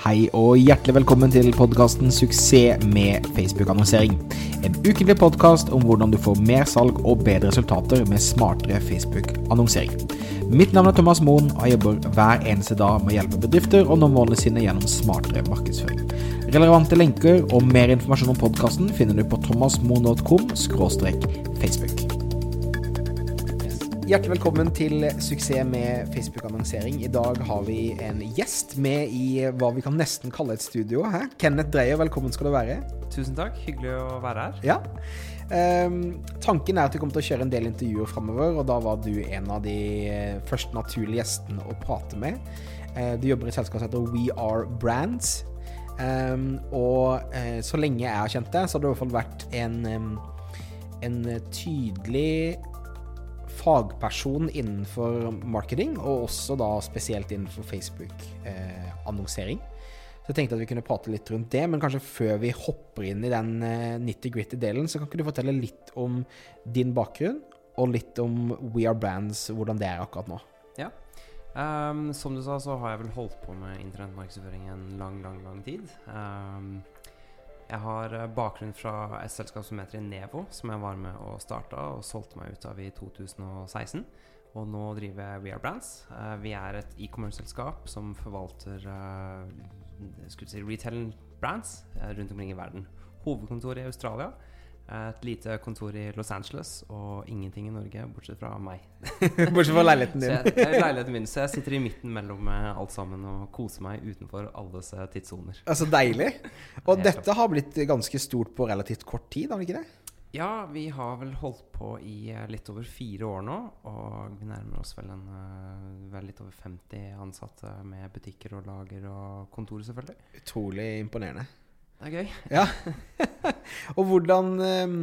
Hei og hjertelig velkommen til podkasten 'Suksess med Facebook-annonsering'. En ukentlig podkast om hvordan du får mer salg og bedre resultater med smartere Facebook-annonsering. Mitt navn er Thomas Moen, og jeg jobber hver eneste dag med å hjelpe bedrifter å nå målene sine gjennom smartere markedsføring. Relevante lenker og mer informasjon om podkasten finner du på thomasmoen.com facebook. Hjertelig velkommen til Suksess med Facebook-annonsering. I dag har vi en gjest med i hva vi kan nesten kalle et studio. Hæ? Kenneth Dreyer, velkommen skal du være. Tusen takk. Hyggelig å være her. Ja. Um, tanken er at vi kommer til å kjøre en del intervjuer framover, og da var du en av de eh, første naturlige gjestene å prate med. Uh, du jobber i et selskap som heter We Are Brands. Um, og uh, så lenge jeg har kjent deg, så har det i hvert fall vært en, um, en tydelig fagperson innenfor marketing, og også da spesielt innenfor Facebook-annonsering. så jeg tenkte at vi kunne prate litt rundt det, men kanskje før vi hopper inn i den uh, nitty-gritty-delen, så kan ikke du fortelle litt om din bakgrunn, og litt om We Are Brands, hvordan det er akkurat nå? Ja. Um, som du sa, så har jeg vel holdt på med internettmarkedsføring en lang, lang, lang tid. Um, jeg har eh, bakgrunn fra et selskap som heter Nevo, som jeg var med og starta og solgte meg ut av i 2016. Og nå driver jeg We Are Brands. Uh, vi er et e-commerce-selskap som forvalter uh, si retail brands rundt omkring i verden. Hovedkontoret i Australia. Et lite kontor i Los Angeles og ingenting i Norge, bortsett fra meg. bortsett fra leiligheten din. jeg, leiligheten min, så jeg sitter i midten mellom alt sammen og koser meg utenfor alles tidssoner. Altså deilig. Og dette har blitt ganske stort på relativt kort tid, har det ikke det? Ja, vi har vel holdt på i litt over fire år nå. Og vi nærmer oss vel, en, vel litt over 50 ansatte med butikker og lager og kontor, selvfølgelig. Utrolig imponerende. Det er gøy. Ja. og hvordan um,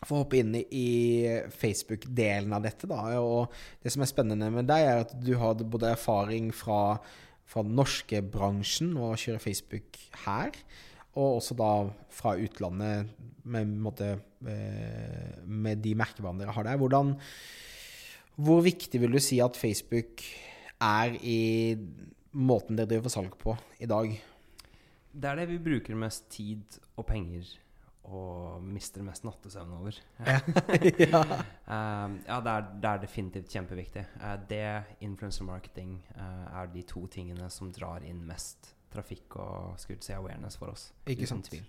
Få hoppe inn i Facebook-delen av dette, da. Og det som er spennende med deg, er at du har både erfaring fra, fra den norske bransjen og å kjøre Facebook her, og også da fra utlandet med, måte, med de merkevarene dere har der. Hvordan, hvor viktig vil du si at Facebook er i måten dere driver salg på i dag? Det er det vi bruker mest tid og penger og mister mest nattesøvn over. ja. um, ja, det er, det er, definitivt kjempeviktig. Uh, det, influencer marketing, uh, er de to tingene som drar inn mest trafikk og skulle si awareness for oss. Ikke sant. Tvil.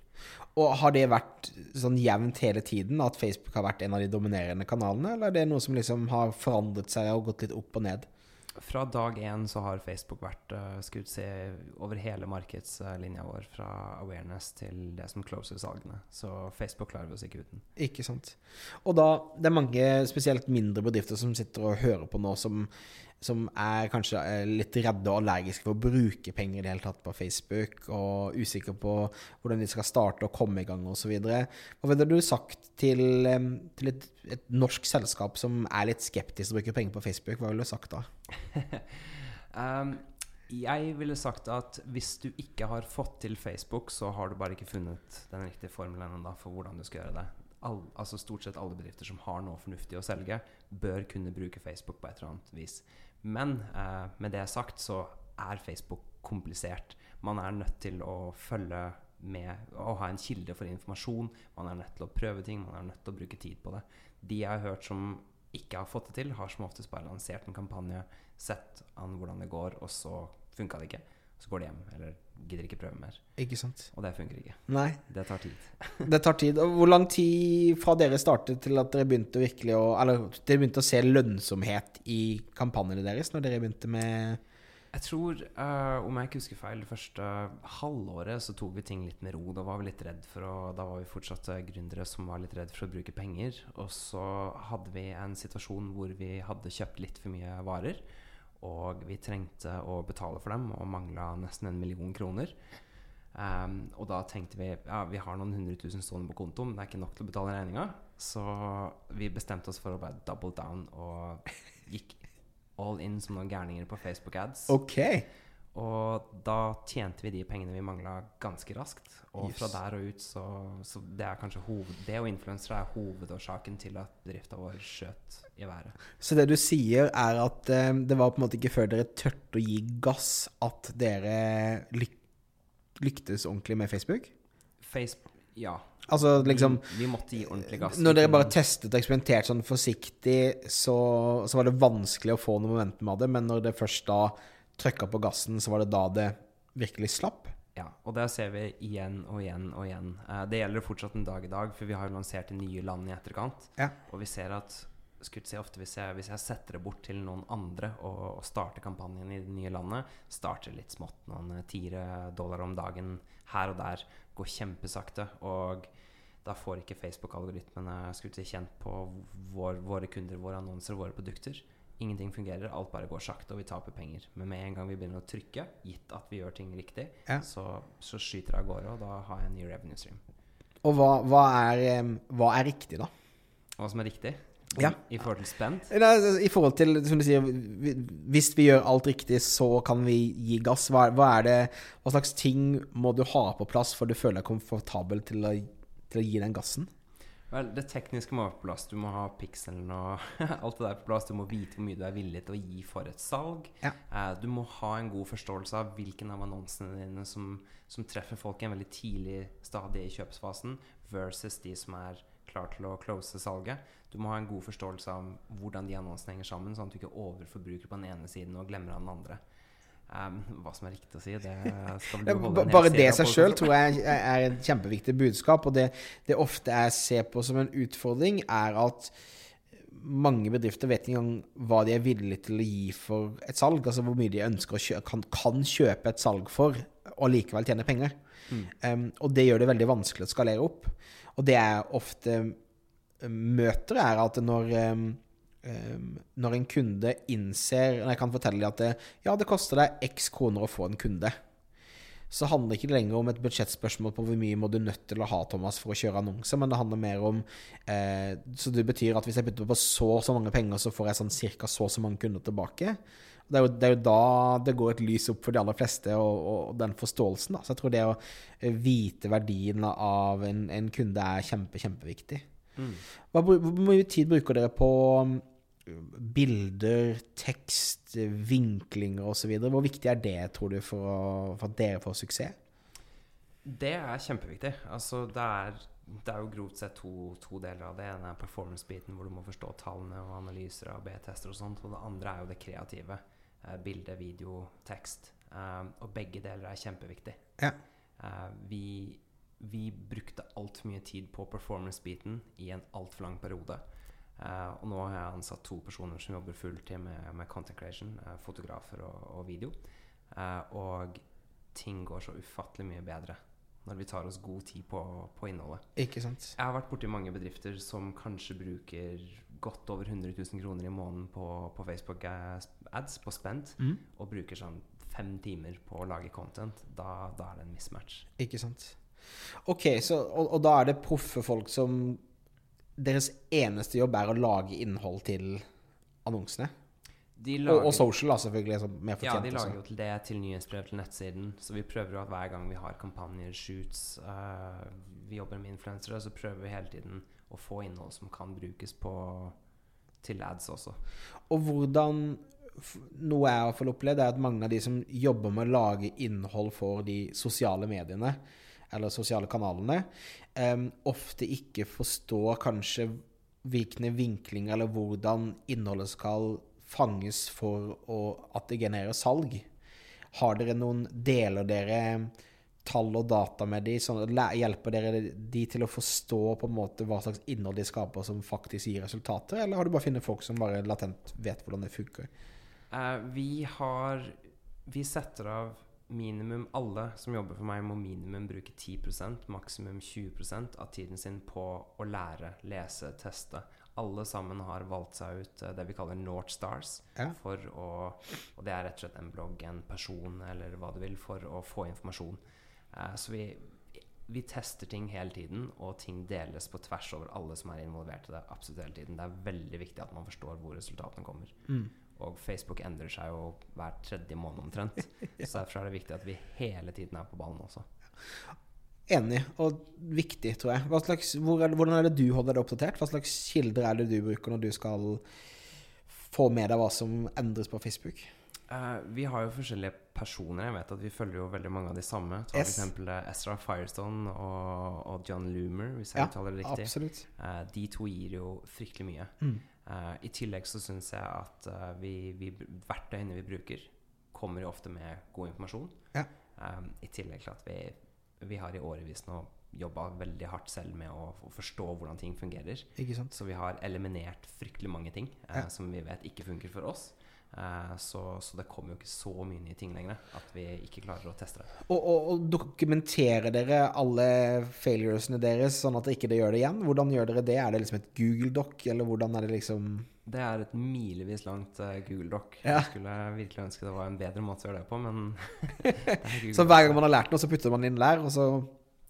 Og har det vært sånn jevnt hele tiden at Facebook har vært en av de dominerende kanalene, eller er det noe som liksom har forandret seg og gått litt opp og ned? Fra dag én så har Facebook vært uh, se over hele markedslinja vår, fra awareness til det som closer salgene. Så Facebook klarer vi oss ikke uten. Ikke sant. Og da, det er mange, spesielt mindre bedrifter, som sitter og hører på nå, som som er kanskje eh, litt redde og allergiske for å bruke penger i det hele tatt på Facebook, og usikre på hvordan de skal starte og komme i gang osv. Hva ville du sagt til, til et, et, norsk selskap som er litt skeptisk til å bruke penger på Facebook? Hva ville du sagt da? um, jeg ville sagt at hvis du ikke har fått til Facebook, så har du bare ikke funnet den riktige formelen ennå for hvordan du skal gjøre det. All, altså Stort sett alle bedrifter som har noe fornuftig å selge, bør kunne bruke Facebook på et eller annet vis. Men eh, med det sagt så er Facebook komplisert. Man er nødt til å følge med og ha en kilde for informasjon. Man er nødt til å prøve ting, man er nødt til å bruke tid på det. De jeg har hørt som ikke har fått det til, har som oftest bare lansert en kampanje, sett an hvordan det går, og så funka det ikke. Så går de hjem, eller gidder ikke prøve mer. Ikke sant Og det funker ikke. Nei Det tar tid. det tar tid. Og hvor lang tid fra dere startet til at dere begynte virkelig å Eller dere begynte å se lønnsomhet i kampanjene deres, når dere begynte med jeg tror, uh, om jeg ikke husker feil, det første halvåret så tok vi ting litt med ro. Da var vi litt redd for å, Da var vi fortsatt uh, gründere som var litt redd for å bruke penger. Og så hadde vi en situasjon hvor vi hadde kjøpt litt for mye varer. Og vi trengte å betale for dem og mangla nesten en million kroner. Um, og da tenkte vi ja, vi har noen hundre tusen stående på konto, men det er ikke nok til å betale regninga. Så vi bestemte oss for å bare double down og gikk all in som noen gærninger på Facebook ads. Okay. Og da tjente vi de pengene vi mangla, ganske raskt. Og Yes. fra der og ut så, så det er kanskje hoved, Det og influensere er hovedårsaken til at bedrifta vår skjøt i været. Så det du sier, er at eh, det var på en måte ikke før dere tørte å gi gass, at dere lyk lyktes ordentlig med Facebook? Facebook Ja. Altså liksom vi, vi måtte gi ordentlig gass. Når dere bare testet og eksperimenterte sånn forsiktig, så, så var det vanskelig å få noe momentum av det, men når det først da trykka på gassen, så var det da det virkelig slapp? Ja, og det ser vi igjen og igjen og igjen. Eh, det gjelder fortsatt en dag i dag, for vi har jo lansert i nye land i etterkant. Ja. Og vi ser at skulle si ofte hvis jeg, hvis jeg setter det bort til noen andre og, og starter kampanjen i det nye landet, starter litt smått, noen eh, tiere dollar om dagen her og der, går kjempesakte, og da får ikke Facebook-algoritmene si, kjent på vår, våre kunder, våre annonser, og våre produkter. Ingenting fungerer, alt bare går sakte, og vi taper penger. Men med en gang vi begynner å trykke, gitt at vi gjør ting riktig, Ja. så, så skyter det av gårde, og da har jeg en ny revenue stream. Og hva, hva, er, hva er riktig, da? Hva som er riktig Ja. i forhold til spent. Altså, I forhold til, som du sier, hvis vi gjør alt riktig, så kan vi gi gass. Hva, hva det, hva slags ting må du ha på plass for du føler deg komfortabel til å, til å gi den gassen? Vel, det tekniske må være på plass. Du må ha pikselen og alt det der på plass. Du må vite hvor mye du er villig til å gi for et salg. Ja. Eh, du må ha en god forståelse av hvilken av annonsene dine som, som treffer folk i en veldig tidlig stadie i kjøpsfasen, versus de som er klar til å close salget. Du må ha en god forståelse av hvordan de annonsene henger sammen, sånn at du ikke overforbruker på den ene siden og glemmer av den andre. Um, hva som er riktig å si, det skal du holde ba- Bare det seg sjøl tror jeg er et kjempeviktig budskap. Og det, det ofte jeg ser på som en utfordring, er at mange bedrifter vet ikke engang hva de er villige til å gi for et salg. Altså hvor mye de ønsker å kjøpe, kan, kan kjøpe et salg for, og likevel tjene penger. Mm. Um, og det gjør det veldig vanskelig å skalere opp. Og det jeg ofte møter, er at når um, um, når en kunde innser Når jeg kan fortelle dem at det, ja, det koster deg x kroner å få en kunde, så handler det ikke lenger om et budsjettspørsmål på hvor mye må du nødt til å ha Thomas, for å kjøre annonser, men det handler mer om eh, Så det betyr at hvis jeg putter på så og så mange penger, så får jeg sånn ca. så og så mange kunder tilbake. Det er, jo, det er jo da det går et lys opp for de aller fleste, og, og den forståelsen. Da. Så jeg tror det å eh, vite verdien av en, en kunde er kjempe, kjempeviktig. Mm. Hvor mye tid bruker dere på bilder, tekst, vinklinger osv.? Hvor viktig er det, tror du, for, å, for at dere får suksess? Det er kjempeviktig. Altså, det er, det er jo grovt sett to, to deler av det. Det ene er performance-biten, hvor du må forstå tallene og analyser av B-tester og sånt. Og det andre er jo det kreative. Eh, bilde, video, tekst. Eh, og begge deler er kjempeviktig. Ja. Eh, vi, vi brukte altfor mye tid på performance-biten i en altfor lang periode. Eh, og nå har jeg ansatt to personer som jobber fulltid med, med content creation, uh, fotografer og, og video. Uh, og ting går så ufattelig mye bedre når vi tar oss god tid på, på innholdet. Ikke sant? Jeg har vært borti mange bedrifter som kanskje bruker godt over 100 000 kroner i måneden på, på Facebook eh, ads, på spent, Mm. og bruker sånn fem timer på å lage content. Da, da er det en mismatch. Ikke sant. Ok, så, og, og da er det proffe folk som Deres eneste jobb er å lage innhold til annonsene? De Og, og social, da, selvfølgelig. Mer Ja, de lager jo til det, til nyhetsbrev til nettsiden. Så vi prøver jo at hver gang vi har kampanjer, shoots, uh, vi jobber med influensere, så prøver vi hele tiden å få innhold som kan brukes på til ads også. Og hvordan Noe jeg har opplevd, er at mange av de som jobber med å lage innhold for de sosiale mediene, eller sosiale kanalene, um, ofte ikke forstår kanskje hvilke vinklinger eller hvordan innholdet skal fanges for å, at det genererer salg. Har dere noen Deler dere tall og data med de, sånn Hjelper dere de til å forstå på en måte hva slags innhold de skaper som faktisk gir resultater, eller har du bare funnet folk som bare latent vet hvordan det funker? Uh, vi har Vi setter av minimum Alle som jobber for meg, må minimum bruke 10% maksimum 20% av tiden sin på å lære, lese, teste. Alle sammen har valgt seg ut eh, det vi kaller North Stars. Ja. For å, og det er rett og slett en blogg, en person eller hva du vil, for å få informasjon. Eh, så vi, vi tester ting hele tiden, og ting deles på tvers over alle som er involvert i det. absolutt hele tiden. Det er veldig viktig at man forstår hvor resultatene kommer. Mm. Og Facebook endrer seg jo hver tredje måned omtrent. Så derfor er det viktig at vi hele tiden er på ballen også. Enig, og viktig, tror jeg. Slags, hvor er, hvordan er det du holder deg oppdatert? Hva slags kilder er det du bruker når du skal få med deg hva som endres på Facebook? Uh, vi har jo forskjellige personer. Jeg vet at Vi følger jo veldig mange av de samme. Ta yes. f.eks. Ezra Firestone og, og, John Loomer, hvis jeg ja, uttaler det riktig. Absolutt. Uh, de to gir jo fryktelig mye. Mm. Uh, I tillegg så syns jeg at vi, vi, verktøyene vi bruker, kommer jo ofte med god informasjon. Ja. Um, I tillegg til at vi vi har i årevis nå jobba veldig hardt selv med å, å, forstå hvordan ting fungerer. Så vi har eliminert fryktelig mange ting uh, ja. som vi vet ikke funker for oss. Eh, så, så, det kommer jo ikke så mye nye ting lenger at vi ikke klarer å teste det. Og, og, og dokumenterer dere alle failuresene deres, sånn at det ikke gjør det igjen? Hvordan gjør dere det? Er det liksom et Google Doc, eller hvordan er det liksom det er et milevis langt uh, Google Doc. Ja. Jeg skulle virkelig ønske det var en bedre måte å gjøre det på, men Så hver gang man har lært noe, så putter man inn lær, og så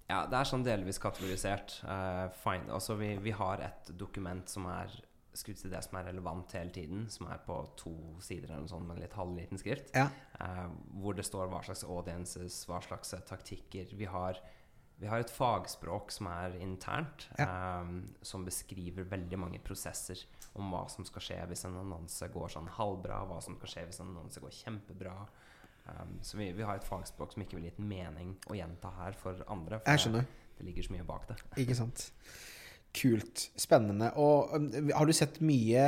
Ja, det er sånn delvis kategorisert. Uh, fine. Altså, vi, vi, har et dokument som er skutt til det som er relevant hele tiden, som er på to sider eller noe sånt med litt halvliten skrift, ja. eh, hvor det står hva slags audiences, hva slags taktikker vi har vi har et fagspråk som er internt, ja. um, som beskriver veldig mange prosesser om hva som skal skje hvis en annonse går sånn halvbra, hva som skal skje hvis en annonse går kjempebra. Um, så vi, vi, har et fagspråk som ikke vil gitt mening å gjenta her for andre. For. Det, det ligger så mye bak det. Ikke sant. Kult. Spennende. Og har du sett mye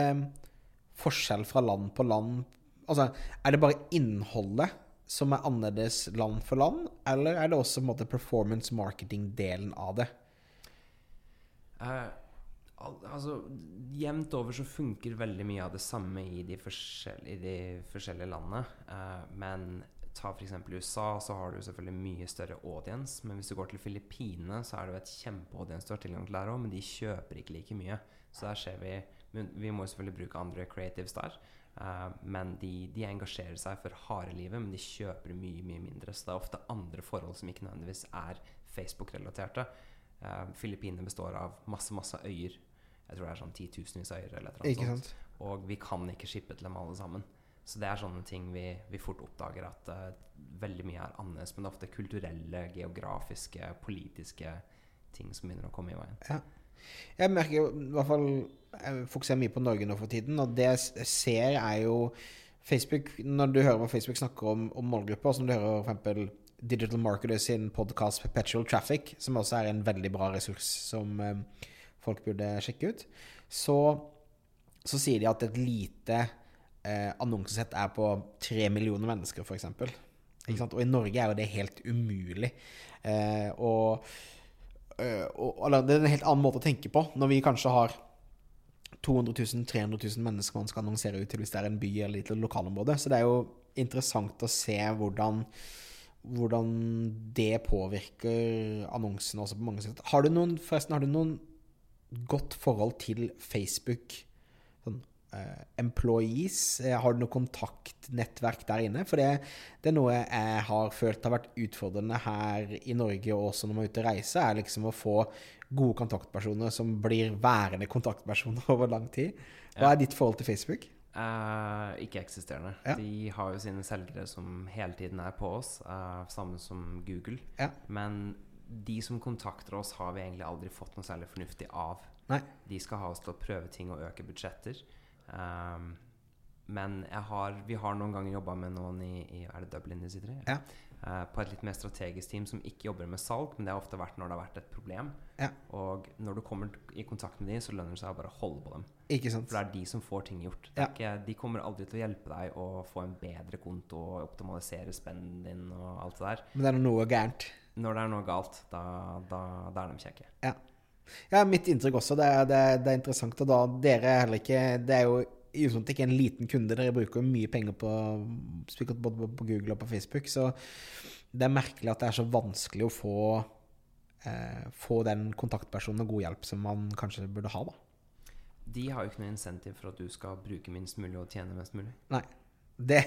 forskjell fra land på land? Altså, er det bare innholdet som er annerledes land for land, eller er det også på en måte performance marketing-delen av det? Uh, al altså, Jevnt over så funker veldig mye av det samme i de, forskjell i de forskjellige landene. Uh, men ta f.eks. USA, så har du selvfølgelig mye større audience. Men hvis du går til Filippinene, så er det jo et kjempeaudience du har tilgang til der òg, men de kjøper ikke like mye. Så der ser vi Vi må selvfølgelig bruke andre creatives der. Uh, men de, de, engasjerer seg for harde livet, men de kjøper mye mye mindre. Så det er ofte andre forhold som ikke nødvendigvis er Facebook-relaterte. Uh, Filippinene består av masse masse øyer. Jeg tror det er sånn titusenvis av øyer. eller noe sånt. Og vi kan ikke shippe til dem alle sammen. Så det er sånne ting vi, vi fort oppdager at uh, veldig mye er annerledes. Men det er ofte kulturelle, geografiske, politiske ting som begynner å komme i veien. Ja. Jeg merker i hvert fall Jeg fokuserer mye på Norge nå for tiden, og det jeg ser, er jo Facebook Når du hører hva Facebook snakker om, om målgrupper, som du hører f.eks. Digital Marketers sin podkast Perpetual Traffic, som også er en veldig bra ressurs som uh, folk burde sjekke ut, så, så, sier de at et lite eh, annonsesett er på tre millioner mennesker, f.eks. Og i Norge er jo det helt umulig. Eh, og Eh, og, eller det er en helt annen måte å tenke på når vi kanskje har 200 000, 300 000 mennesker man skal annonsere ut til hvis det er en by eller et lokalområde. Så det er jo interessant å se hvordan, hvordan det påvirker annonsene også på mange sider. Har du noen, forresten, har du noen godt forhold til Facebook? Uh, employees? Eh, har du noe kontaktnettverk der inne? For det, det, er noe jeg har følt har vært utfordrende her i Norge, og også når man er ute og reiser, er liksom å få gode kontaktpersoner som blir værende kontaktpersoner over lang tid. Hva er ditt forhold til Facebook? Uh, ikke eksisterende. Ja. De har jo sine selgere som hele tiden er på oss, uh, samme som Google. Ja. Men de som kontakter oss, har vi egentlig aldri fått noe særlig fornuftig av. Nei. De skal ha oss til å prøve ting og øke budsjetter. Um, men har, vi har noen ganger jobba med noen i, i, Er det Dublin de sitter i? Ja. Uh, på et litt mer strategisk team som ikke jobber med salg, men det har ofte vært når det har vært et problem. Ja. Og når du kommer i kontakt med de, så lønner det seg å bare holde på dem. Ikke sant? For det er de som får ting gjort. Ja. Ikke, de kommer aldri til å hjelpe deg å få en bedre konto og optimalisere spenden din og alt det der. Men det er noe gærent? Når det er noe galt, da, da, da er de kjekke. Ja. Ja, mitt inntrykk også. Det er, det, det er interessant. Og da dere er heller ikke Det er jo i utgangspunktet ikke en liten kunde. Dere bruker jo mye penger på både på Google og på Facebook. Så det er merkelig at det er så vanskelig å få, eh, få den kontaktpersonen og god hjelp som man kanskje burde ha, da. De har jo ikke noe insentiv for at du skal bruke minst mulig og tjene mest mulig. Nei. Det,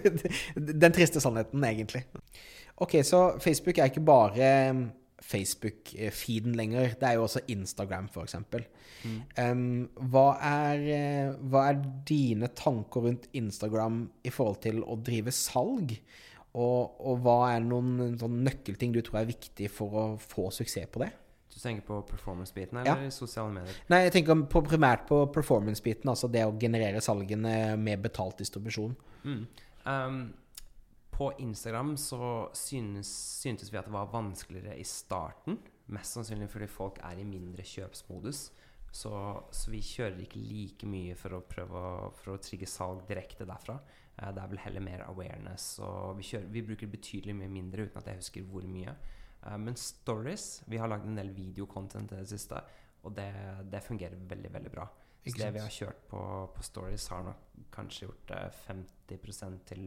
den triste sannheten, egentlig. Ok, så Facebook er ikke bare Facebook-feeden lenger. Det er jo også Instagram, f.eks. Mm. Um, hva, er, eh, hva er dine tanker rundt Instagram i forhold til å drive salg? Og, og hva er noen sånn nøkkelting du tror er viktig for å få suksess på det? Du tenker på performance-biten Ja. eller sosiale medier? Nei, jeg tenker på, primært på performance-biten, altså det å generere salgene med betalt distribusjon. Mm. Um, på Instagram så synes, syntes vi at det var vanskeligere i starten. Mest sannsynlig fordi folk er i mindre kjøpsmodus. Så, så vi kjører ikke like mye for å prøve å, for å trigge salg direkte derfra. Eh, det er vel heller mer awareness. Og vi, kjører, vi bruker betydelig mye mindre, uten at jeg husker hvor mye. Eh, men stories Vi har lagd en del videocontent i det siste, og det, det fungerer veldig, veldig bra. Så det vi har kjørt på, på stories, har nok kanskje gjort det 50% til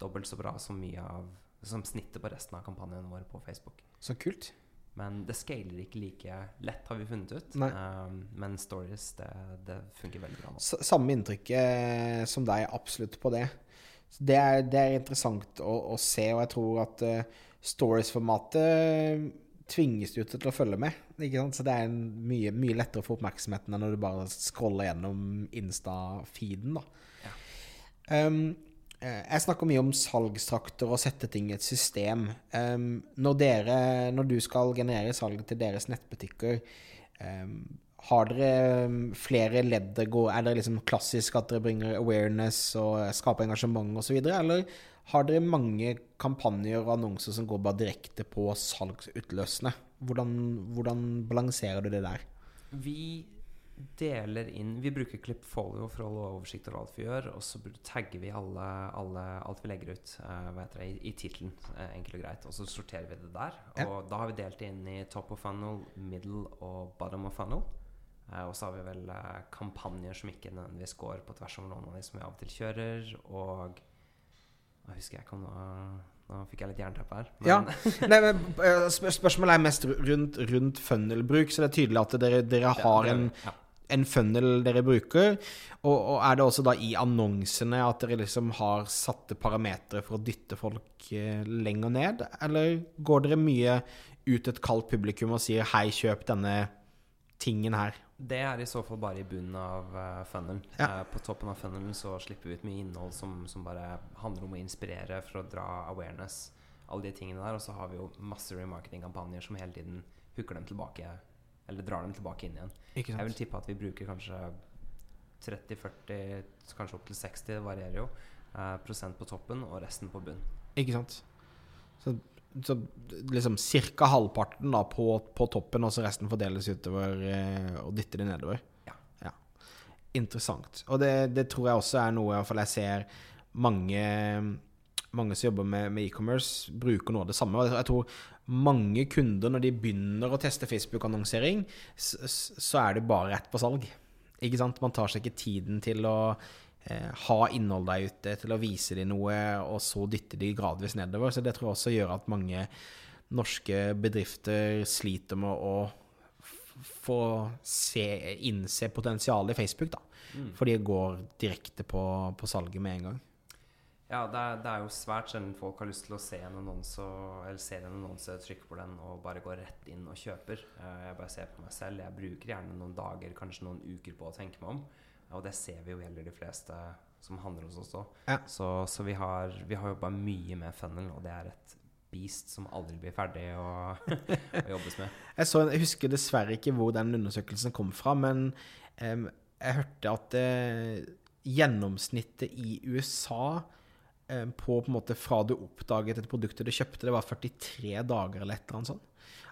dobbelt så bra som mye av som snittet på resten av kampanjene våre på Facebook. Så kult. Men det scaler ikke like lett, har vi funnet ut. Um, men stories, det, det funker veldig bra nå. S samme inntrykk eh, som deg, absolutt på det. Så det, er, det er interessant å, å se, og jeg tror at uh, stories-formatet tvinges du til å følge med. Så det er en mye, mye lettere å få oppmerksomheten enn når du bare scroller gjennom Insta-feeden. Ja. Um, jeg snakker mye om salgstrakter og sette ting i et system. Når, dere, når du skal generere salg til deres nettbutikker, har dere flere ledd det går Er det liksom klassisk at dere bringer awareness og skaper engasjement osv., eller har dere mange kampanjer og annonser som går bare direkte på salgsutløsende? Hvordan, hvordan balanserer du det der? Vi deler inn Vi bruker Clipfolio for holde oversikt over alt vi gjør, og så tagger vi alle, alle, alt vi legger ut uh, heter det, i, i tittelen, uh, enkelt og greit. Og så sorterer vi det der. Ja. Og da har vi delt inn i top of funnel, middle og bottom of funnel. Uh, og så har vi vel eh, kampanjer som ikke nødvendigvis går på tvers over noen av de som vi av og til kjører. Og Nå husker jeg om nå, fikk jeg litt jernteppe her. Ja. Nei, men eh, Spørsmålet er mest rundt, rundt funnel-bruk, så det er tydelig at dere, dere har en, ja. En funnel dere bruker. Og, og er det også da i annonsene at dere liksom har satte parametere for å dytte folk eh, lenger ned? Eller går dere mye ut et kaldt publikum og sier 'hei, kjøp denne tingen her'? Det er i så fall bare i bunnen av uh, funnelen. Ja. Eh, på toppen av funnelen så slipper vi ut mye innhold som, som bare handler om å inspirere for å dra awareness. Alle de tingene der. Og så har vi jo masse remarketing-kampanjer som hele tiden hooker dem tilbake. Eller drar dem tilbake inn igjen. Jeg vil tippe at vi bruker kanskje 30-40, kanskje opp til 60, det varierer jo. eh, prosent på toppen og resten på bunn. Ikke sant? Så, så liksom ca. halvparten da på, på toppen, og så resten fordeles utover eh, og dytter det nedover. Ja. Interessant. Og det, det tror jeg også er noe i hvert fall jeg ser mange, mange som jobber med, med e-commerce, bruker noe av det samme. Og jeg tror mange kunder, når de begynner å teste Facebook-annonsering, s- s- så er det bare rett på salg. Ikke sant? Man tar seg ikke tiden til å eh, ha innhold der ute, til å vise dem noe, og så dytte de gradvis nedover. Så det tror jeg også gjør at mange norske bedrifter sliter med å få se, innse potensialet i Facebook, da. Mm. For de går direkte på, på salget med en gang. Ja, det er, det er jo svært sjelden folk har lyst til å se en annonse Eller ser en annonse, trykke på den og bare går rett inn og kjøper. Eh, Jeg bare ser på meg selv. Jeg bruker gjerne noen dager, kanskje noen uker på å tenke meg om. Og det ser vi jo gjelder de fleste som handler hos oss òg. Ja. Så, så vi har, vi har jobba mye med funnel, og det er et beast som aldri blir ferdig å, å jobbes med. Jeg, så, jeg husker dessverre ikke hvor den undersøkelsen kom fra, men um, jeg hørte at uh, gjennomsnittet i USA på på en måte fra du oppdaget et produkt du kjøpte, det var 43 dager eller et eller annet sånt.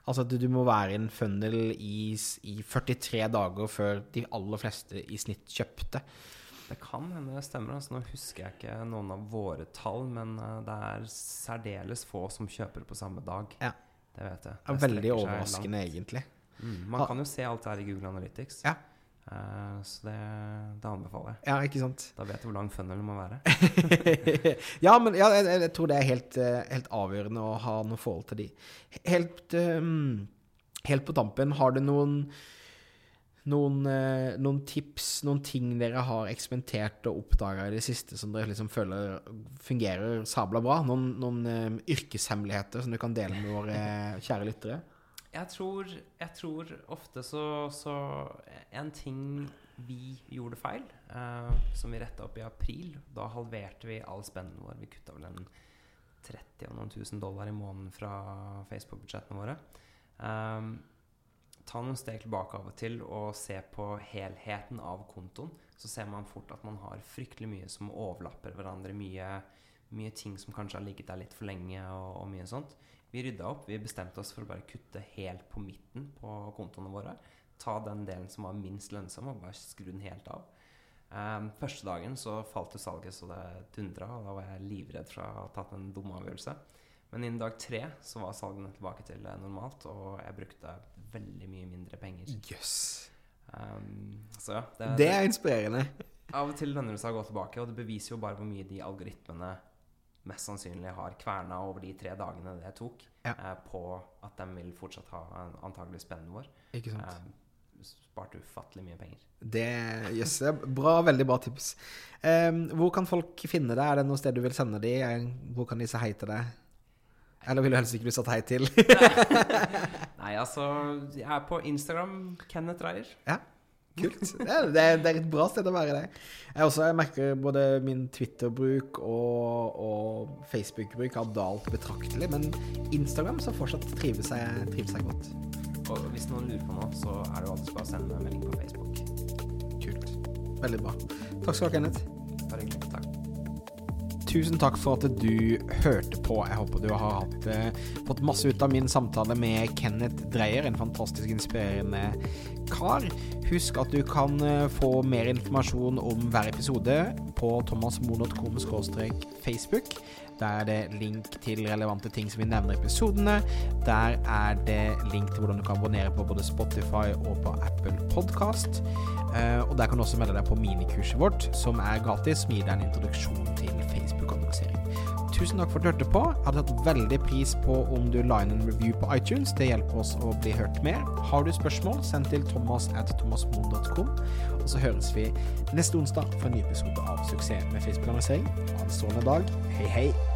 Altså at du, du må være i en funnel i, i 43 dager før de aller fleste i snitt kjøpte. Det kan hende det stemmer. Altså, nå husker jeg ikke noen av våre tall, men eh, det er særdeles få som kjøper på samme dag. Ja. Det vet jeg. Det er veldig overraskende, egentlig. Mm, man kan jo se alt det her i Google Analytics. Ja. Eh, så det, det anbefaler jeg. Ja, ikke sant? Da vet du hvor lang funnel må være. ja, men ja, jeg, jeg tror det er helt, eh, helt avgjørende å ha noe forhold til de. Helt, um, helt på tampen, har du noen noen, eh, noen tips, noen ting dere har eksperimentert og oppdaga i det siste som dere liksom føler fungerer sabla bra? Noen, noen um, yrkeshemmeligheter som du kan dele med våre kjære lyttere? Jeg tror, jeg tror ofte så, så En ting vi gjorde feil, eh, som vi retta opp i april Da halverte vi all spenden vår. Vi kutta vel en 30 og noen tusen dollar i måneden fra Facebook-budsjettene våre. Um, ta noen steg tilbake av og til og se på helheten av kontoen. Så ser man fort at man har fryktelig mye som overlapper hverandre. Mye, mye ting som kanskje har ligget der litt for lenge, og, og mye sånt. Vi rydda opp. Vi bestemte oss for å bare kutte helt på midten på kontoene våre. Ta den delen som var minst lønnsom, og bare skru den helt av. Um, første dagen så falt jo salget så det dundra, og da var jeg livredd for å ha tatt en dum avgjørelse. Men innen dag tre så var salgene tilbake til normalt, og jeg brukte veldig mye mindre penger. Jøss. Um, så ja, det, Det er inspirerende. Av og til lønner det seg å gå tilbake, og det beviser jo bare hvor mye de algoritmene mest sannsynlig har kverna over de tre dagene det tok, Ja. eh, på at de vil fortsatt ha en- antagelig spennende vår. Ikke sant? Eh, sparte ufattelig mye penger. Det Jøss. er bra, veldig bra tips. Eh, hvor kan folk finne deg? Er det noe sted du vil sende dem? Hvor kan de si hei til deg? Eller vil du helst ikke bli satt hei til? Nei, altså Jeg er på Instagram, Kenneth Reier. ja, kult. Det er, det er- et bra sted å være det. Jeg, også, jeg merker både min Twitter-bruk og, og Facebook-bruk har dalt betraktelig, men Instagram så fortsatt trives jeg, trives jeg godt. Og hvis noen lurer på noe, så er det jo alltid bare å sende en melding på Facebook. Kult. Veldig bra. Takk skal du ha, Kenneth. Bare hyggelig. Takk. Tusen takk for at du hørte på. Jeg håper du har hatt, eh, fått masse ut av min samtale med Kenneth Dreyer, en fantastisk inspirerende kar. Husk at du kan eh, få mer informasjon om hver episode på thomasmo.com facebook. Der er det link til relevante ting som vi nevner i episodene. Der er det link til hvordan du kan abonnere på både Spotify og på Apple Podcast. Eh, og der kan du også melde deg på minikurset vårt, som er gratis, som gir deg en introduksjon til Facebook-annonsering. Tusen takk for at du hørte på. Jeg hadde tatt veldig pris på om du la inn en review på iTunes. Det hjelper oss å bli hørt mer. Har du spørsmål, send til thomas at thomasmoen.com. Og så høres vi neste onsdag for en ny episode av Suksess med Facebook-annonsering. Ha en strålende dag. Hei, hei.